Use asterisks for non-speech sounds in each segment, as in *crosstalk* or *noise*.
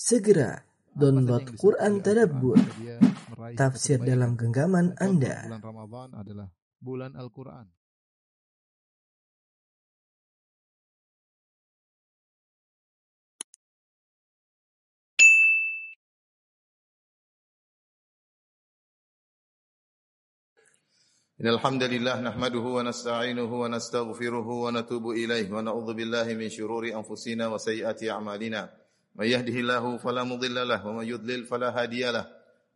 Segera download Quran Tadabbur, tafsir dalam genggaman Anda. Bulan Ramadan adalah bulan Al-Quran. إن الحمد لله نحمده ونستعينه ونستغفره ونتوب إليه ونعوذ بالله من شرور أنفسنا وسيئات أعمالنا من يهده الله فلا مضل له ومن يضلل فلا هادي له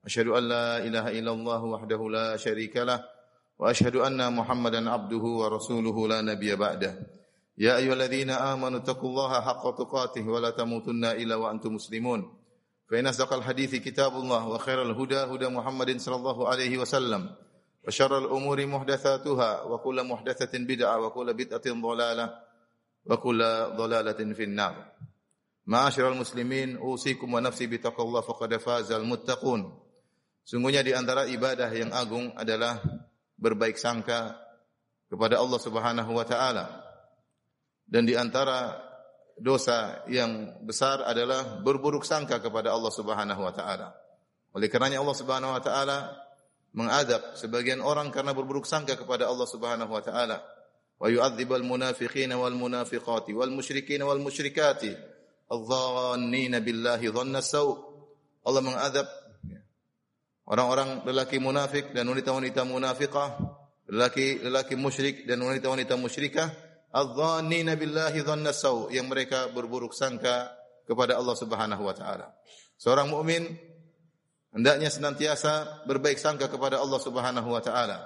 أشهد أن لا إله إلا الله وحده لا شريك له وأشهد أن محمدا عبده ورسوله لا نبي بعده يا أيها الذين آمنوا اتقوا الله حق تقاته ولا تموتن إلا وأنتم مسلمون فإن أصدق الحديث كتاب الله وخير الهدى هدى محمد صلى الله عليه وسلم وشر الأمور محدثاتها وكل محدثة بدعة وكل بدعة ضلالة وكل ضلالة في النار Ma'asyiral muslimin, usikum wa nafsi bitaqallah faqad fazal muttaqun. Sungguhnya di antara ibadah yang agung adalah berbaik sangka kepada Allah Subhanahu wa taala. Dan di antara dosa yang besar adalah berburuk sangka kepada Allah Subhanahu wa taala. Oleh karenanya Allah Subhanahu wa taala mengadab sebagian orang karena berburuk sangka kepada Allah Subhanahu wa taala. Wa yu'adzibul munafiqina wal munafiqati wal musyrikina wal musyrikati adh-dhannina billahi dhanna sau. Allah mengadab orang-orang lelaki munafik dan wanita-wanita munafiqah, lelaki-lelaki musyrik dan wanita-wanita musyrikah, adh-dhannina billahi dhanna sau yang mereka berburuk sangka kepada Allah Subhanahu wa taala. Seorang mukmin hendaknya senantiasa berbaik sangka kepada Allah Subhanahu wa taala.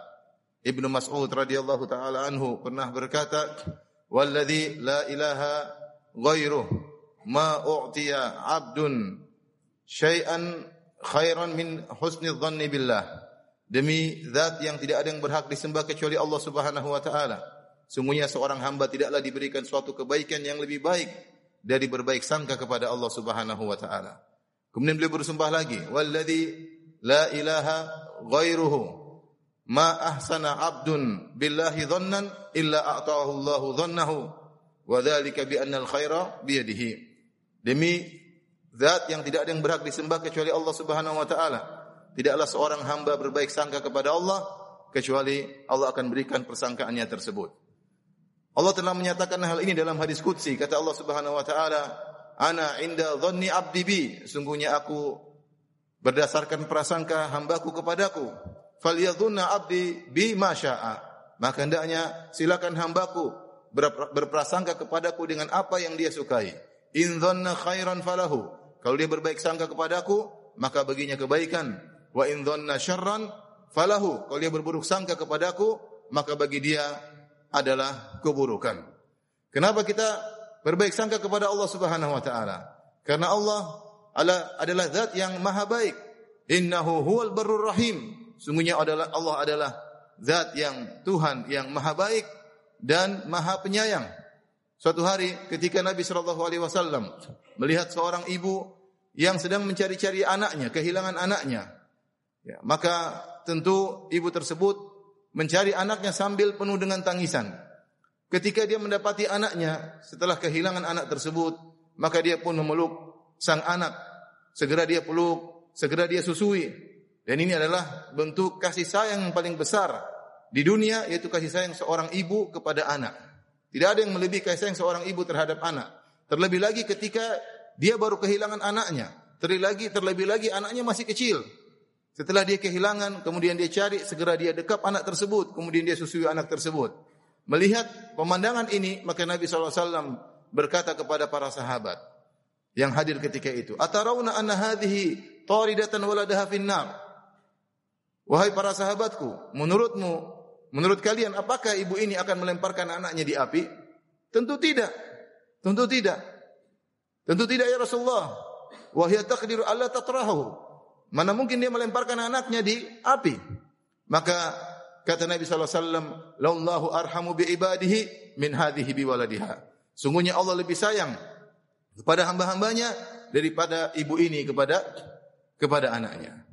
Ibnu Mas'ud radhiyallahu taala anhu pernah berkata, "Walladzi la ilaha ghairuh ma u'tiya 'abdun syai'an khairan min husni dhanni billah. Demi zat yang tidak ada yang berhak disembah kecuali Allah Subhanahu wa taala. Sungguhnya seorang hamba tidaklah diberikan suatu kebaikan yang lebih baik dari berbaik sangka kepada Allah Subhanahu wa taala. Kemudian beliau bersumpah lagi, "Walladzi la ilaha ghairuhu ma ahsana 'abdun billahi dhannan illa a'tahu Allahu dhannahu wa dzalika bi anna al-khaira bi yadihi." Demi zat yang tidak ada yang berhak disembah kecuali Allah Subhanahu wa taala. Tidaklah seorang hamba berbaik sangka kepada Allah kecuali Allah akan berikan persangkaannya tersebut. Allah telah menyatakan hal ini dalam hadis qudsi kata Allah Subhanahu wa taala, "Ana inda dhanni 'abdi bi." Sungguhnya aku berdasarkan prasangka hambaku kepadaku. Falyadhunna 'abdi bi ma syaa. Maka hendaknya silakan hambaku berprasangka kepadaku dengan apa yang dia sukai. In dhanna khairan falahu. Kalau dia berbaik sangka kepadaku, maka baginya kebaikan. Wa in dhanna syarran falahu. Kalau dia berburuk sangka kepadaku, maka bagi dia adalah keburukan. Kenapa kita berbaik sangka kepada Allah Subhanahu wa taala? Karena Allah adalah zat yang maha baik. Innahu huwal barrur rahim. Sungguhnya adalah Allah adalah zat yang Tuhan yang maha baik dan maha penyayang. Suatu hari ketika Nabi Shallallahu Alaihi Wasallam melihat seorang ibu yang sedang mencari-cari anaknya, kehilangan anaknya, ya, maka tentu ibu tersebut mencari anaknya sambil penuh dengan tangisan. Ketika dia mendapati anaknya setelah kehilangan anak tersebut, maka dia pun memeluk sang anak. Segera dia peluk, segera dia susui. Dan ini adalah bentuk kasih sayang yang paling besar di dunia yaitu kasih sayang seorang ibu kepada anak. Tidak ada yang melebihi kasih sayang seorang ibu terhadap anak. Terlebih lagi ketika dia baru kehilangan anaknya. Terlebih lagi, terlebih lagi anaknya masih kecil. Setelah dia kehilangan, kemudian dia cari, segera dia dekap anak tersebut, kemudian dia susui anak tersebut. Melihat pemandangan ini, maka Nabi SAW berkata kepada para sahabat yang hadir ketika itu, "Atarawna anna hadhihi taridatan waladaha finnar?" Wahai para sahabatku, menurutmu Menurut kalian apakah ibu ini akan melemparkan anaknya di api? Tentu tidak. Tentu tidak. Tentu tidak ya Rasulullah. Wahya taqdiru alla tatrahu. Mana mungkin dia melemparkan anaknya di api? Maka kata Nabi sallallahu alaihi wasallam, "Lallahu arhamu bi ibadihi min hadhihi bi waladiha." Sungguhnya Allah lebih sayang kepada hamba-hambanya daripada ibu ini kepada kepada anaknya.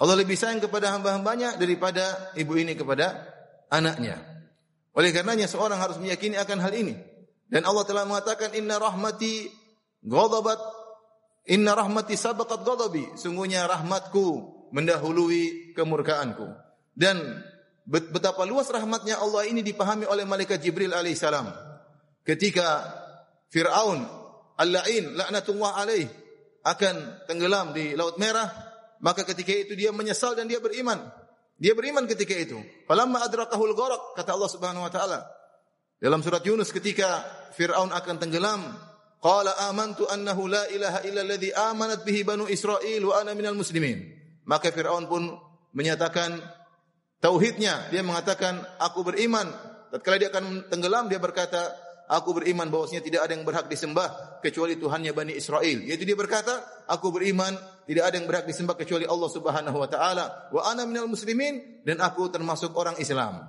Allah lebih sayang kepada hamba-hambanya daripada ibu ini kepada anaknya. Oleh karenanya seorang harus meyakini akan hal ini. Dan Allah telah mengatakan inna rahmati ghadabat Inna rahmati sabaqat ghadabi. Sungguhnya rahmatku mendahului kemurkaanku. Dan betapa luas rahmatnya Allah ini dipahami oleh malaikat Jibril alaihissalam. Ketika Fir'aun al-la'in laknatullah alaih akan tenggelam di Laut Merah, maka ketika itu dia menyesal dan dia beriman. Dia beriman ketika itu. Falamma adrakahul gharaq kata Allah Subhanahu wa taala. Dalam surat Yunus ketika Firaun akan tenggelam, qala amantu annahu la ilaha illa alladhi amanat bihi banu Israil wa ana minal muslimin. Maka Firaun pun menyatakan tauhidnya. Dia mengatakan aku beriman. Tatkala dia akan tenggelam dia berkata Aku beriman bahwasanya tidak ada yang berhak disembah kecuali Tuhannya Bani Israel. Yaitu dia berkata, aku beriman tidak ada yang berhak disembah kecuali Allah Subhanahu wa taala. Wa ana minal muslimin dan aku termasuk orang Islam.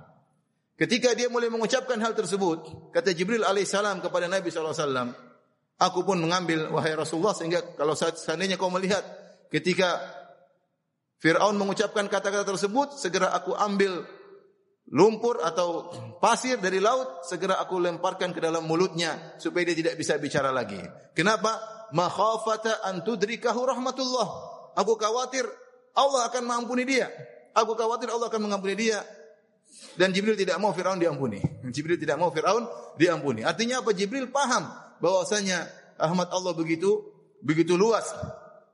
Ketika dia mulai mengucapkan hal tersebut, kata Jibril alaihissalam kepada Nabi SAW, aku pun mengambil wahai Rasulullah sehingga kalau seandainya kau melihat ketika Fir'aun mengucapkan kata-kata tersebut, segera aku ambil lumpur atau pasir dari laut segera aku lemparkan ke dalam mulutnya supaya dia tidak bisa bicara lagi. Kenapa? Makhafata an tudrikahu rahmatullah. Aku khawatir Allah akan mengampuni dia. Aku khawatir Allah akan mengampuni dia. Dan Jibril tidak mau Firaun diampuni. *laughs* Jibril tidak mau Firaun diampuni. Artinya apa? Jibril paham bahwasanya rahmat Allah begitu begitu luas.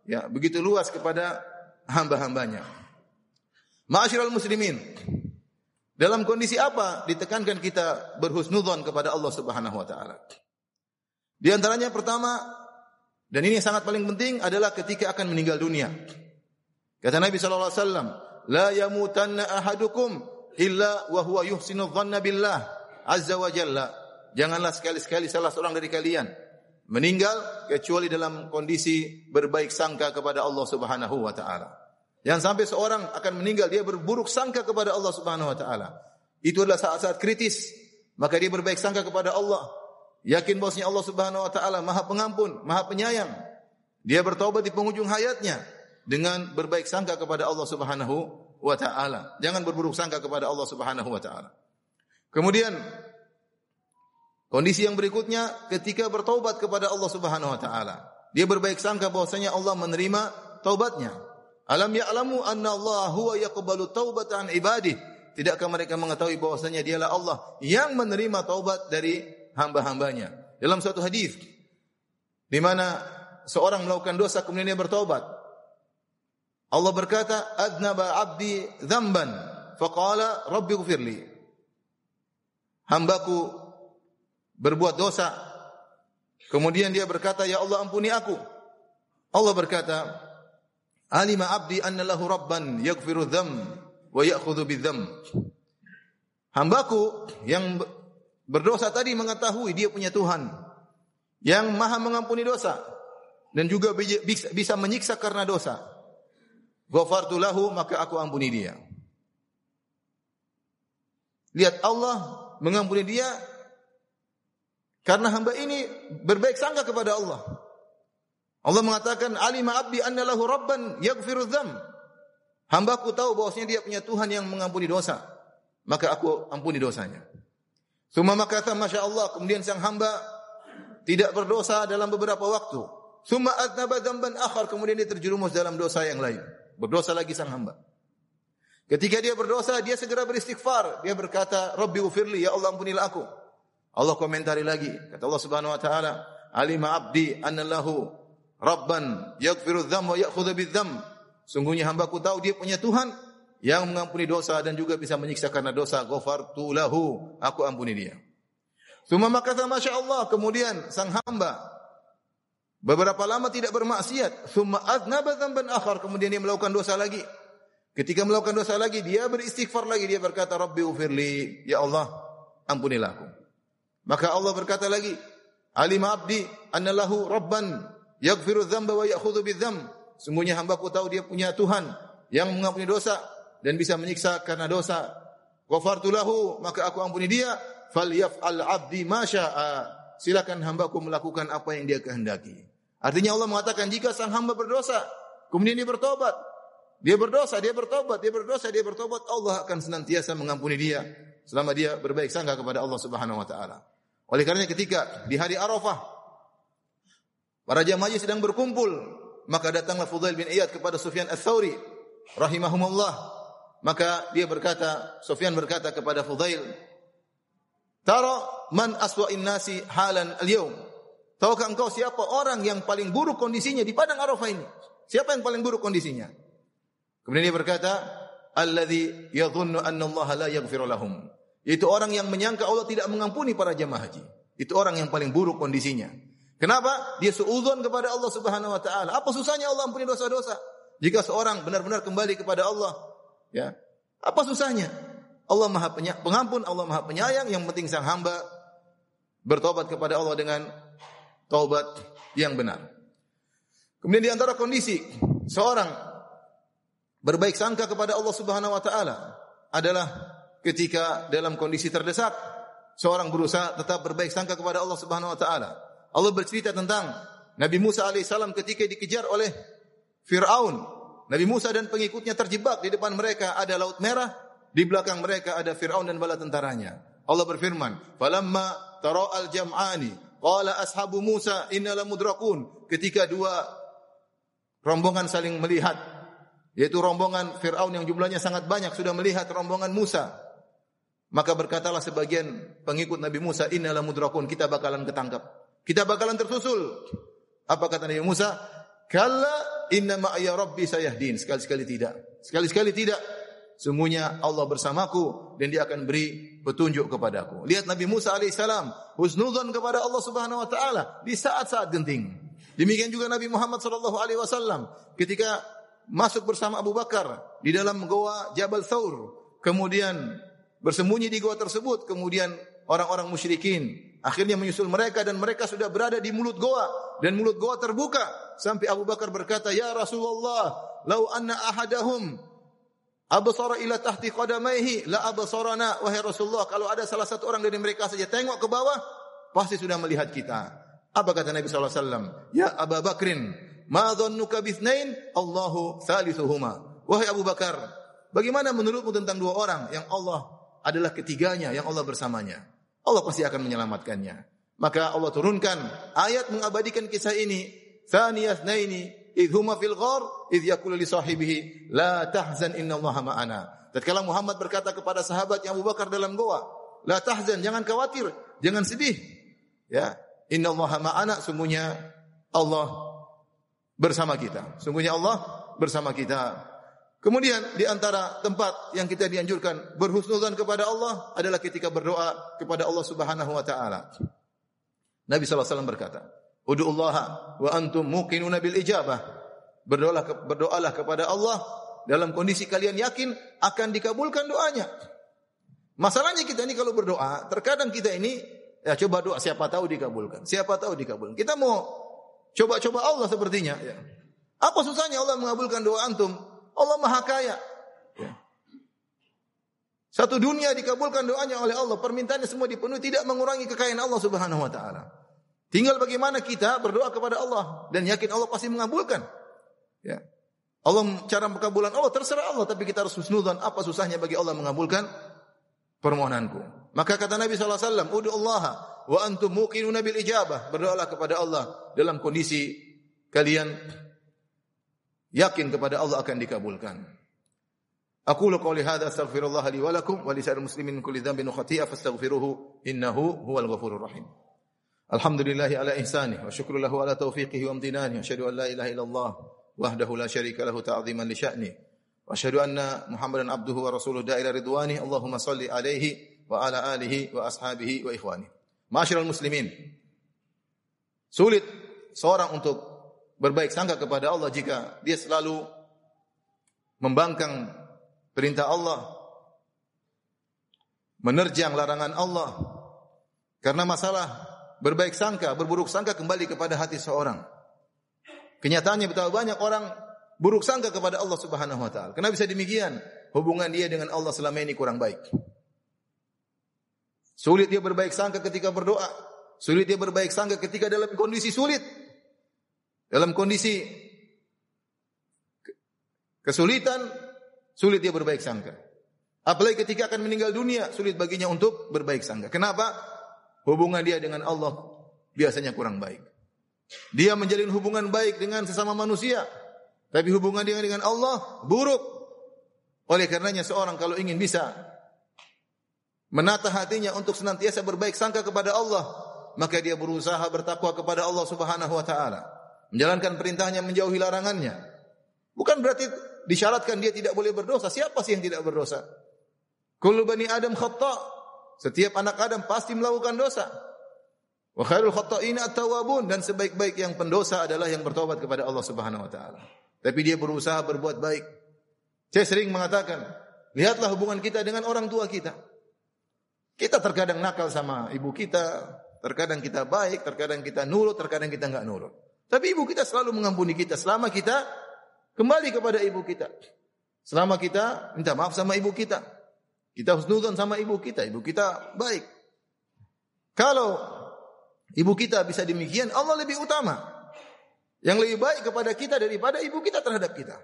Ya, begitu luas kepada hamba-hambanya. Ma'asyiral muslimin, dalam kondisi apa ditekankan kita berhusnudzon kepada Allah Subhanahu wa taala? Di antaranya pertama dan ini yang sangat paling penting adalah ketika akan meninggal dunia. Kata Nabi sallallahu alaihi wasallam, "La yamutanna ahadukum illa wa huwa yuhsinu dhanna billah azza wa jalla." Janganlah sekali-sekali salah seorang dari kalian meninggal kecuali dalam kondisi berbaik sangka kepada Allah Subhanahu wa taala. Jangan sampai seorang akan meninggal dia berburuk sangka kepada Allah Subhanahu wa taala. Itu adalah saat-saat kritis. Maka dia berbaik sangka kepada Allah. Yakin bahwasanya Allah Subhanahu wa taala Maha Pengampun, Maha Penyayang. Dia bertobat di penghujung hayatnya dengan berbaik sangka kepada Allah Subhanahu wa taala. Jangan berburuk sangka kepada Allah Subhanahu wa taala. Kemudian kondisi yang berikutnya ketika bertobat kepada Allah Subhanahu wa taala. Dia berbaik sangka bahwasanya Allah menerima taubatnya. Alam ya'lamu anna Allah huwa yaqbalu taubatan ibadih. Tidakkah mereka mengetahui bahwasanya dialah Allah yang menerima taubat dari hamba-hambanya. Dalam suatu hadis di mana seorang melakukan dosa kemudian dia bertobat. Allah berkata, "Adnaba 'abdi dzamban, faqala rabbi ighfirli." Hambaku berbuat dosa. Kemudian dia berkata, "Ya Allah, ampuni aku." Allah berkata, Alima abdi anna rabban yaghfiru dzam wa ya'khudhu bidzam. Hambaku yang berdosa tadi mengetahui dia punya Tuhan yang Maha mengampuni dosa dan juga bisa menyiksa karena dosa. Ghafartu lahu maka aku ampuni dia. Lihat Allah mengampuni dia karena hamba ini berbaik sangka kepada Allah. Allah mengatakan alima abdi anna lahu rabban yaghfiru dzam. Hambaku tahu bahwasanya dia punya Tuhan yang mengampuni dosa. Maka aku ampuni dosanya. Suma makata Masya Allah. Kemudian sang hamba tidak berdosa dalam beberapa waktu. Suma adnaba dzamban akhar. Kemudian dia terjerumus dalam dosa yang lain. Berdosa lagi sang hamba. Ketika dia berdosa, dia segera beristighfar. Dia berkata, Rabbi ufirli, ya Allah ampunilah aku. Allah komentari lagi. Kata Allah subhanahu wa ta'ala, Alima abdi anna lahu Rabban yaghfiru dzam wa ya'khudhu bidzam. Sungguhnya hambaku tahu dia punya Tuhan yang mengampuni dosa dan juga bisa menyiksa karena dosa. Ghafartu lahu, aku ampuni dia. Suma makata Masya Allah, kemudian sang hamba beberapa lama tidak bermaksiat. Suma aznaba dzamban akhar, kemudian dia melakukan dosa lagi. Ketika melakukan dosa lagi, dia beristighfar lagi. Dia berkata, Rabbi ufirli, Ya Allah, ampunilah aku. Maka Allah berkata lagi, Alim abdi annalahu rabban yaghfiru dzamba wa ya'khudhu bidzam. Sungguhnya hambaku tahu dia punya Tuhan yang mengampuni dosa dan bisa menyiksa karena dosa. Ghafartu lahu, maka aku ampuni dia. Falyaf'al 'abdi ma syaa. Silakan hambaku melakukan apa yang dia kehendaki. Artinya Allah mengatakan jika sang hamba berdosa, kemudian dia bertobat, dia berdosa, dia bertobat, dia berdosa, dia bertobat, Allah akan senantiasa mengampuni dia selama dia berbaik sangka kepada Allah Subhanahu wa taala. Oleh karenanya ketika di hari Arafah Para jamaah sedang berkumpul, maka datanglah Fudail bin Iyad kepada Sufyan Ats-Tsauri rahimahumullah. Maka dia berkata, Sufyan berkata kepada Fudail, "Tara man aswa'in nasi halan al-yawm?" Tahukah engkau siapa orang yang paling buruk kondisinya di padang Arafah ini? Siapa yang paling buruk kondisinya? Kemudian dia berkata, "Alladzi yadhunnu anna Allah la yaghfiru lahum." Itu orang yang menyangka Allah tidak mengampuni para jamaah haji. Itu orang yang paling buruk kondisinya. Kenapa? Dia suudzon kepada Allah Subhanahu wa taala. Apa susahnya Allah ampuni dosa-dosa? Jika seorang benar-benar kembali kepada Allah, ya. Apa susahnya? Allah Maha Pengampun, Allah Maha Penyayang, yang penting sang hamba bertobat kepada Allah dengan taubat yang benar. Kemudian di antara kondisi seorang berbaik sangka kepada Allah Subhanahu wa taala adalah ketika dalam kondisi terdesak seorang berusaha tetap berbaik sangka kepada Allah Subhanahu wa taala. Allah bercerita tentang Nabi Musa alaihissalam ketika dikejar oleh Fir'aun. Nabi Musa dan pengikutnya terjebak di depan mereka ada laut merah, di belakang mereka ada Fir'aun dan bala tentaranya. Allah berfirman, "Falamma tara'al jam'ani qala ashabu Musa inna lamudrakun." Ketika dua rombongan saling melihat, yaitu rombongan Fir'aun yang jumlahnya sangat banyak sudah melihat rombongan Musa. Maka berkatalah sebagian pengikut Nabi Musa, "Inna lamudrakun." Kita bakalan ketangkap. Kita bakalan tersusul. Apa kata Nabi Musa? Kalla inna ma'ya rabbi sayahdin. Sekali-sekali tidak. Sekali-sekali tidak. Semuanya Allah bersamaku dan dia akan beri petunjuk kepadaku. Lihat Nabi Musa alaihissalam husnudzon kepada Allah Subhanahu wa taala di saat-saat genting. Demikian juga Nabi Muhammad sallallahu alaihi wasallam ketika masuk bersama Abu Bakar di dalam goa Jabal Thawr, kemudian bersembunyi di goa tersebut, kemudian orang-orang musyrikin akhirnya menyusul mereka dan mereka sudah berada di mulut goa. Dan mulut goa terbuka. Sampai Abu Bakar berkata ya Rasulullah lau anna ahadahum absara ila tahti qadamaihi la absarana. Wahai Rasulullah kalau ada salah satu orang dari mereka saja tengok ke bawah pasti sudah melihat kita. Apa kata Nabi sallallahu alaihi wasallam? Ya Abu Bakrin ma dhannuka bithnain? Allahu thalithuhuma. Wahai Abu Bakar bagaimana menurutmu tentang dua orang? Yang Allah adalah ketiganya yang Allah bersamanya Allah pasti akan menyelamatkannya. Maka Allah turunkan ayat mengabadikan kisah ini. Thaniyas naini idhuma fil ghar idh yaqulu li sahibihi la tahzan innallaha ma'ana. Tatkala Muhammad berkata kepada sahabat yang Abu Bakar dalam goa, la tahzan, jangan khawatir, jangan sedih. Ya, innallaha ma'ana, sungguhnya Allah bersama kita. Sungguhnya Allah bersama kita. Kemudian di antara tempat yang kita dianjurkan berhusnudzan kepada Allah adalah ketika berdoa kepada Allah Subhanahu wa taala. Nabi SAW berkata, "Ud'ullaha wa antum muqinuna bil ijabah." Berdoalah berdoalah kepada Allah dalam kondisi kalian yakin akan dikabulkan doanya. Masalahnya kita ini kalau berdoa, terkadang kita ini ya coba doa siapa tahu dikabulkan. Siapa tahu dikabulkan. Kita mau coba-coba Allah sepertinya ya. Apa susahnya Allah mengabulkan doa antum? Allah Maha Kaya. Ya. Satu dunia dikabulkan doanya oleh Allah, permintaannya semua dipenuhi, tidak mengurangi kekayaan Allah Subhanahu wa taala. Tinggal bagaimana kita berdoa kepada Allah dan yakin Allah pasti mengabulkan. Ya. Allah cara pengkabulan Allah terserah Allah, tapi kita harus husnudzan apa susahnya bagi Allah mengabulkan permohonanku. Maka kata Nabi sallallahu alaihi wasallam, "Ud'u Allah wa antum muqinuna bil ijabah." Berdoalah kepada Allah dalam kondisi kalian yakin kepada Allah akan dikabulkan. Aku qouli hadza astaghfirullah li wa lakum wa li sa'il muslimin min kulli dhanbin wa khati'ah fastaghfiruhu innahu huwal ghafurur rahim. Alhamdulillah ala ihsanih wa syukru lahu ala taufiqihi wa amtinani wa asyhadu an la ilaha illallah wahdahu la syarika lahu ta'ziman li sya'ni wa asyhadu anna Muhammadan abduhu wa rasuluhu da'ila ridwani Allahumma salli alaihi wa ala alihi wa ashabihi wa ikhwani. Ma'asyiral muslimin. Sulit seorang untuk berbaik sangka kepada Allah jika dia selalu membangkang perintah Allah, menerjang larangan Allah. Karena masalah berbaik sangka, berburuk sangka kembali kepada hati seorang. Kenyataannya betapa banyak orang buruk sangka kepada Allah Subhanahu wa taala. Kenapa bisa demikian? Hubungan dia dengan Allah selama ini kurang baik. Sulit dia berbaik sangka ketika berdoa. Sulit dia berbaik sangka ketika dalam kondisi sulit. Dalam kondisi kesulitan, sulit dia berbaik sangka. Apalagi ketika akan meninggal dunia, sulit baginya untuk berbaik sangka. Kenapa? Hubungan dia dengan Allah biasanya kurang baik. Dia menjalin hubungan baik dengan sesama manusia, tapi hubungan dia dengan Allah buruk. Oleh karenanya seorang kalau ingin bisa menata hatinya untuk senantiasa berbaik sangka kepada Allah, maka dia berusaha bertakwa kepada Allah Subhanahu wa taala, menjalankan perintahnya, menjauhi larangannya. Bukan berarti disyaratkan dia tidak boleh berdosa. Siapa sih yang tidak berdosa? Kullu bani Adam khata. Setiap anak Adam pasti melakukan dosa. Wa khairul khata'ina at-tawwabun dan sebaik-baik yang pendosa adalah yang bertobat kepada Allah Subhanahu wa taala. Tapi dia berusaha berbuat baik. Saya sering mengatakan, lihatlah hubungan kita dengan orang tua kita. Kita terkadang nakal sama ibu kita, terkadang kita baik, terkadang kita nurut, terkadang kita enggak nurut. Tapi ibu kita selalu mengampuni kita selama kita kembali kepada ibu kita. Selama kita minta maaf sama ibu kita. Kita husnudzon sama ibu kita, ibu kita baik. Kalau Ibu kita bisa demikian, Allah lebih utama. Yang lebih baik kepada kita daripada ibu kita terhadap kita.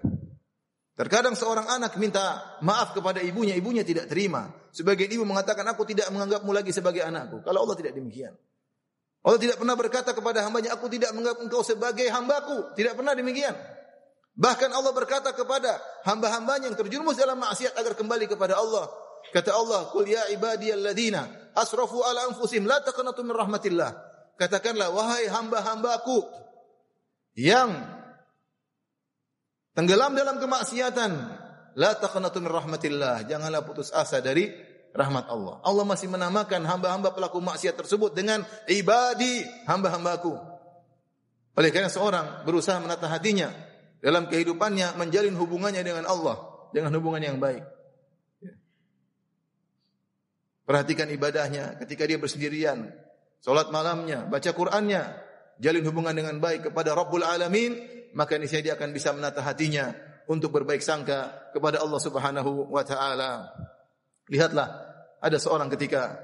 Terkadang seorang anak minta maaf kepada ibunya, ibunya tidak terima. Sebagai ibu mengatakan, aku tidak menganggapmu lagi sebagai anakku. Kalau Allah tidak demikian. Allah tidak pernah berkata kepada hambanya, aku tidak menganggap engkau sebagai hambaku. Tidak pernah demikian. Bahkan Allah berkata kepada hamba-hambanya yang terjerumus dalam maksiat agar kembali kepada Allah. Kata Allah, Qul ya ibadiyalladzina asrafu ala anfusim la taqnatu min rahmatillah. Katakanlah, wahai hamba-hambaku yang tenggelam dalam kemaksiatan, la taqnatu min rahmatillah. Janganlah putus asa dari rahmat Allah. Allah masih menamakan hamba-hamba pelaku maksiat tersebut dengan ibadi hamba-hambaku. Oleh karena seorang berusaha menata hatinya dalam kehidupannya menjalin hubungannya dengan Allah dengan hubungan yang baik. Ya. Perhatikan ibadahnya ketika dia bersendirian, Salat malamnya, baca Qur'annya, jalin hubungan dengan baik kepada Rabbul Alamin, maka niscaya dia akan bisa menata hatinya untuk berbaik sangka kepada Allah Subhanahu wa taala. Lihatlah, ada seorang ketika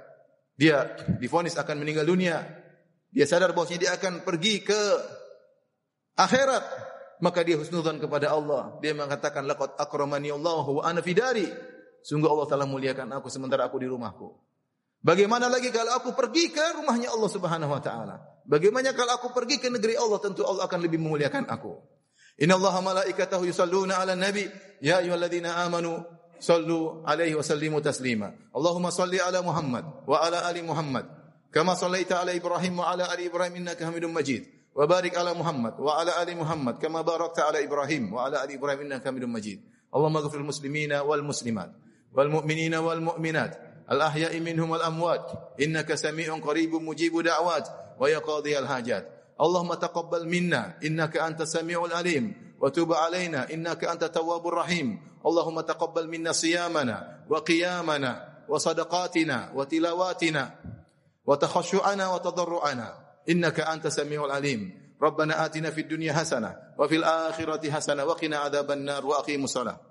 dia difonis akan meninggal dunia, dia sadar bahwa dia akan pergi ke akhirat, maka dia husnudzon kepada Allah. Dia mengatakan laqad akramani Allah wa ana fidari. Sungguh Allah telah muliakan aku sementara aku di rumahku. Bagaimana lagi kalau aku pergi ke rumahnya Allah Subhanahu wa taala? Bagaimana kalau aku pergi ke negeri Allah? Tentu Allah akan lebih memuliakan aku. Inna Allah malaikatahu yusalluna ala nabi ya ayyuhalladzina amanu صلوا عليه وسلموا تسليما. اللهم صل على محمد وعلى آل محمد. كما صليت على إبراهيم وعلى آل إبراهيم إنك حميد مجيد. وبارك على محمد وعلى آل محمد كما باركت على إبراهيم وعلى آل إبراهيم إنك حميد مجيد. اللهم اغفر المسلمين والمسلمات والمؤمنين والمؤمنات الأحياء منهم والأموات. إنك سميع قريب مجيب دعوات ويقاضي الحاجات. اللهم تقبل منا. إنك أنت السميع العليم. وتوب علينا إنك أنت التواب الرحيم. اللهم تقبل منا صيامنا وقيامنا وصدقاتنا وتلاواتنا وتخشعنا وتضرعنا. إنك أنت السميع العليم. ربنا آتنا في الدنيا حسنة وفي الآخرة حسنة وقنا عذاب النار وأقيموا الصلاة.